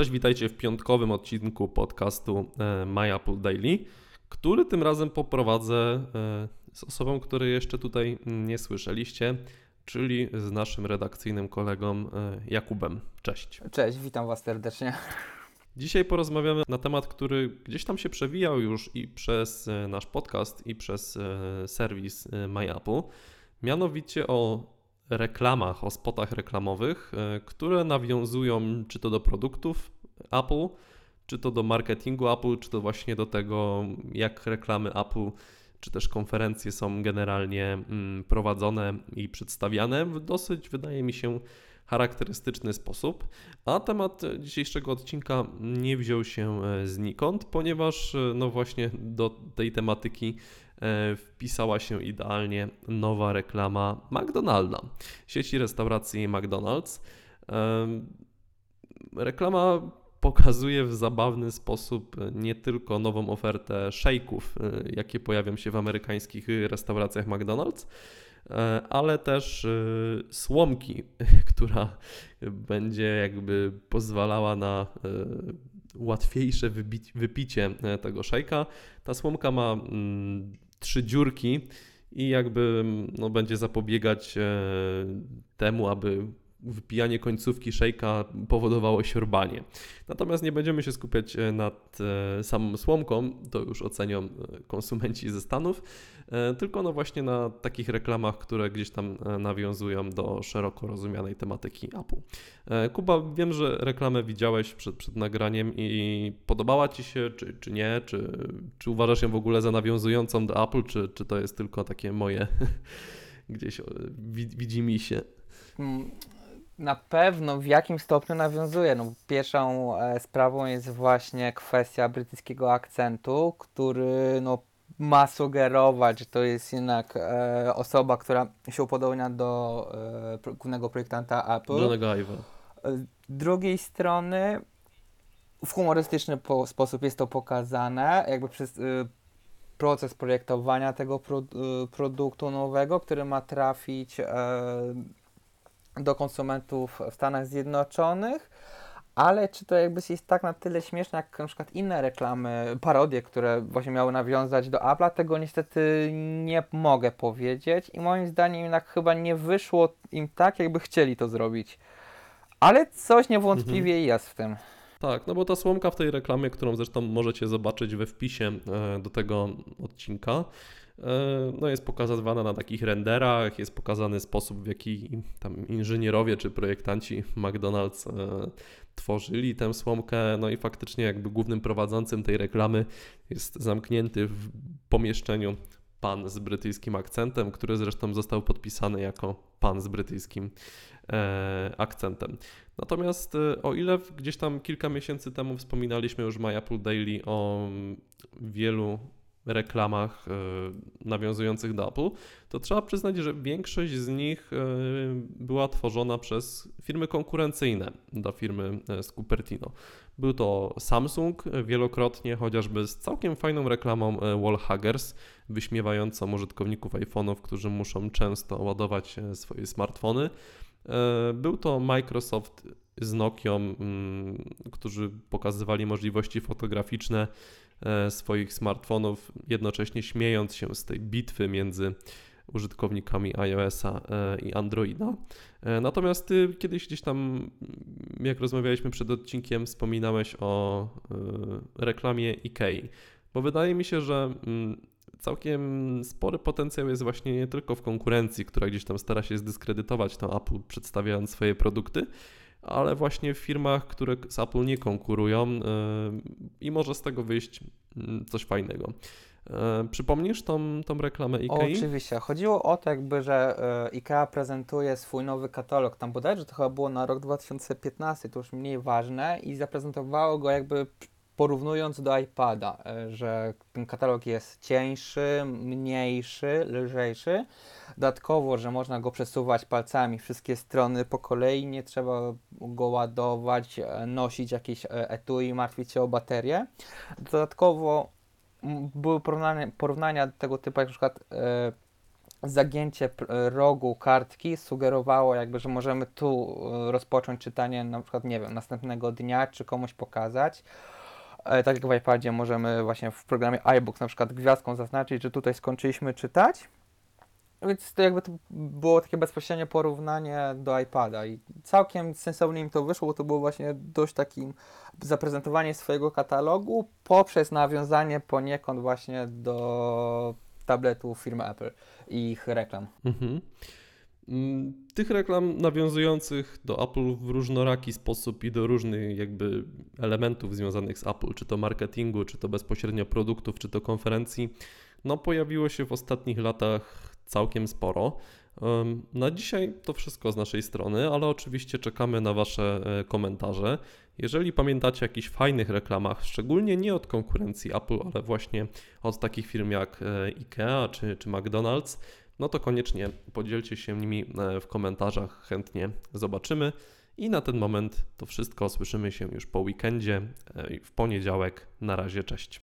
Cześć, witajcie w piątkowym odcinku podcastu e, My Apple Daily, który tym razem poprowadzę e, z osobą, której jeszcze tutaj nie słyszeliście, czyli z naszym redakcyjnym kolegą e, Jakubem. Cześć. Cześć, witam Was serdecznie. Dzisiaj porozmawiamy na temat, który gdzieś tam się przewijał już i przez nasz podcast, i przez serwis My Apple, mianowicie o reklamach, o spotach reklamowych, e, które nawiązują czy to do produktów Apple, czy to do marketingu Apple, czy to właśnie do tego, jak reklamy Apple czy też konferencje są generalnie mm, prowadzone i przedstawiane w dosyć, wydaje mi się, charakterystyczny sposób. A temat dzisiejszego odcinka nie wziął się e, znikąd, ponieważ e, no właśnie do tej tematyki wpisała się idealnie nowa reklama McDonalda, sieci restauracji McDonald's. E, reklama pokazuje w zabawny sposób nie tylko nową ofertę shake'ów, e, jakie pojawią się w amerykańskich restauracjach McDonald's, ale też słomki, która będzie jakby pozwalała na łatwiejsze wypicie tego szejka. Ta słomka ma mm, trzy dziurki i jakby no, będzie zapobiegać e, temu, aby wypijanie końcówki szejka powodowało siorbanie. Natomiast nie będziemy się skupiać e, nad e, samą słomką, to już ocenią konsumenci ze Stanów, tylko no właśnie na takich reklamach, które gdzieś tam nawiązują do szeroko rozumianej tematyki Apple. Kuba, wiem, że reklamę widziałeś przed, przed nagraniem i podobała Ci się, czy, czy nie, czy, czy uważasz ją w ogóle za nawiązującą do Apple, czy, czy to jest tylko takie moje gdzieś widzi mi się? Na pewno w jakim stopniu nawiązuje. No, pierwszą e, sprawą jest właśnie kwestia brytyjskiego akcentu, który no, ma sugerować, że to jest jednak e, osoba, która się upodobnia do e, głównego projektanta Apple. Johnego Ive'a. E, z drugiej strony w humorystyczny po, sposób jest to pokazane, jakby przez y, proces projektowania tego pro, y, produktu nowego, który ma trafić y, do konsumentów w Stanach Zjednoczonych, ale czy to jakby jest tak na tyle śmieszne, jak na przykład inne reklamy, parodie, które właśnie miały nawiązać do Apple'a, tego niestety nie mogę powiedzieć i moim zdaniem jednak chyba nie wyszło im tak, jakby chcieli to zrobić. Ale coś niewątpliwie mhm. jest w tym. Tak, no bo ta słomka w tej reklamie, którą zresztą możecie zobaczyć we wpisie e, do tego odcinka, E, no jest pokazywana na takich renderach, jest pokazany sposób, w jaki tam inżynierowie czy projektanci McDonald's e, tworzyli tę słomkę, no i faktycznie jakby głównym prowadzącym tej reklamy jest zamknięty w pomieszczeniu pan z brytyjskim akcentem, który zresztą został podpisany jako pan z brytyjskim akcentem. Natomiast e, o ile gdzieś tam kilka miesięcy temu wspominaliśmy już w My Apple Daily o wielu reklamach e, nawiązujących do Apple, to trzeba przyznać, że większość z nich e, była tworzona przez firmy konkurencyjne do firmy e, z Cupertino. Był to Samsung wielokrotnie, chociażby z całkiem fajną reklamą Wallhuggers, wyśmiewającą użytkowników iPhone'ów, którzy muszą często ładować swoje smartfony. Był to Microsoft z Nokią, mm, którzy pokazywali możliwości fotograficzne E, swoich smartfonów, jednocześnie śmiejąc się z tej bitwy między użytkownikami iOS-a e, i Androida. E, natomiast ty kiedyś gdzieś tam, jak rozmawialiśmy przed odcinkiem, wspominałeś o reklamie IKEA, bo wydaje mi się, że mm, całkiem spory potencjał jest właśnie nie tylko w konkurencji, która gdzieś tam stara się zdyskredytować to Apple przedstawiając swoje produkty, ale właśnie w firmach, które z Apple nie konkurują yy, i może z tego wyjść mm, coś fajnego. Yy, przypomnisz tą, tą reklamę IKEA? Oczywiście. Chodziło o to jakby, że yy, IKEA prezentuje swój nowy katalog, tam bodajże to chyba było na rok 2015, to już mniej ważne i zaprezentowało go jakby porównując do iPada, że ten katalog jest cieńszy, mniejszy, lżejszy, Dodatkowo, że można go przesuwać palcami wszystkie strony po kolei, nie trzeba go ładować, e, nosić jakieś e, etui, martwić się o baterię. Dodatkowo były porównania, porównania tego typu, jak na przykład e, zagięcie rogu kartki sugerowało jakby, że możemy tu e, rozpocząć czytanie na przykład, nie wiem, następnego dnia, czy komuś pokazać. Tak jak w iPadzie możemy właśnie w programie iBooks na przykład gwiazdką zaznaczyć, że tutaj skończyliśmy czytać. Więc to jakby to było takie bezpośrednie porównanie do iPada i całkiem sensownie im to wyszło, bo to było właśnie dość takim zaprezentowanie swojego katalogu poprzez nawiązanie poniekąd właśnie do tabletów firmy Apple i ich reklam. Mhm. Mm, Tych reklam nawiązujących do Apple w różnoraki sposób i do różnych jakby elementów związanych z Apple, czy to marketingu, czy to bezpośrednio produktów, czy to konferencji, no pojawiło się w ostatnich latach całkiem sporo. Na dzisiaj to wszystko z naszej strony, ale oczywiście czekamy na Wasze e, komentarze. Jeżeli pamiętacie o jakichś fajnych reklamach, szczególnie nie od konkurencji Apple, ale właśnie od takich firm jak e, IKEA czy, czy McDonald's, no to koniecznie podzielcie się nimi e, w komentarzach, chętnie zobaczymy. I na ten moment to wszystko. Słyszymy się już po weekendzie, w poniedziałek. Na razie, cześć.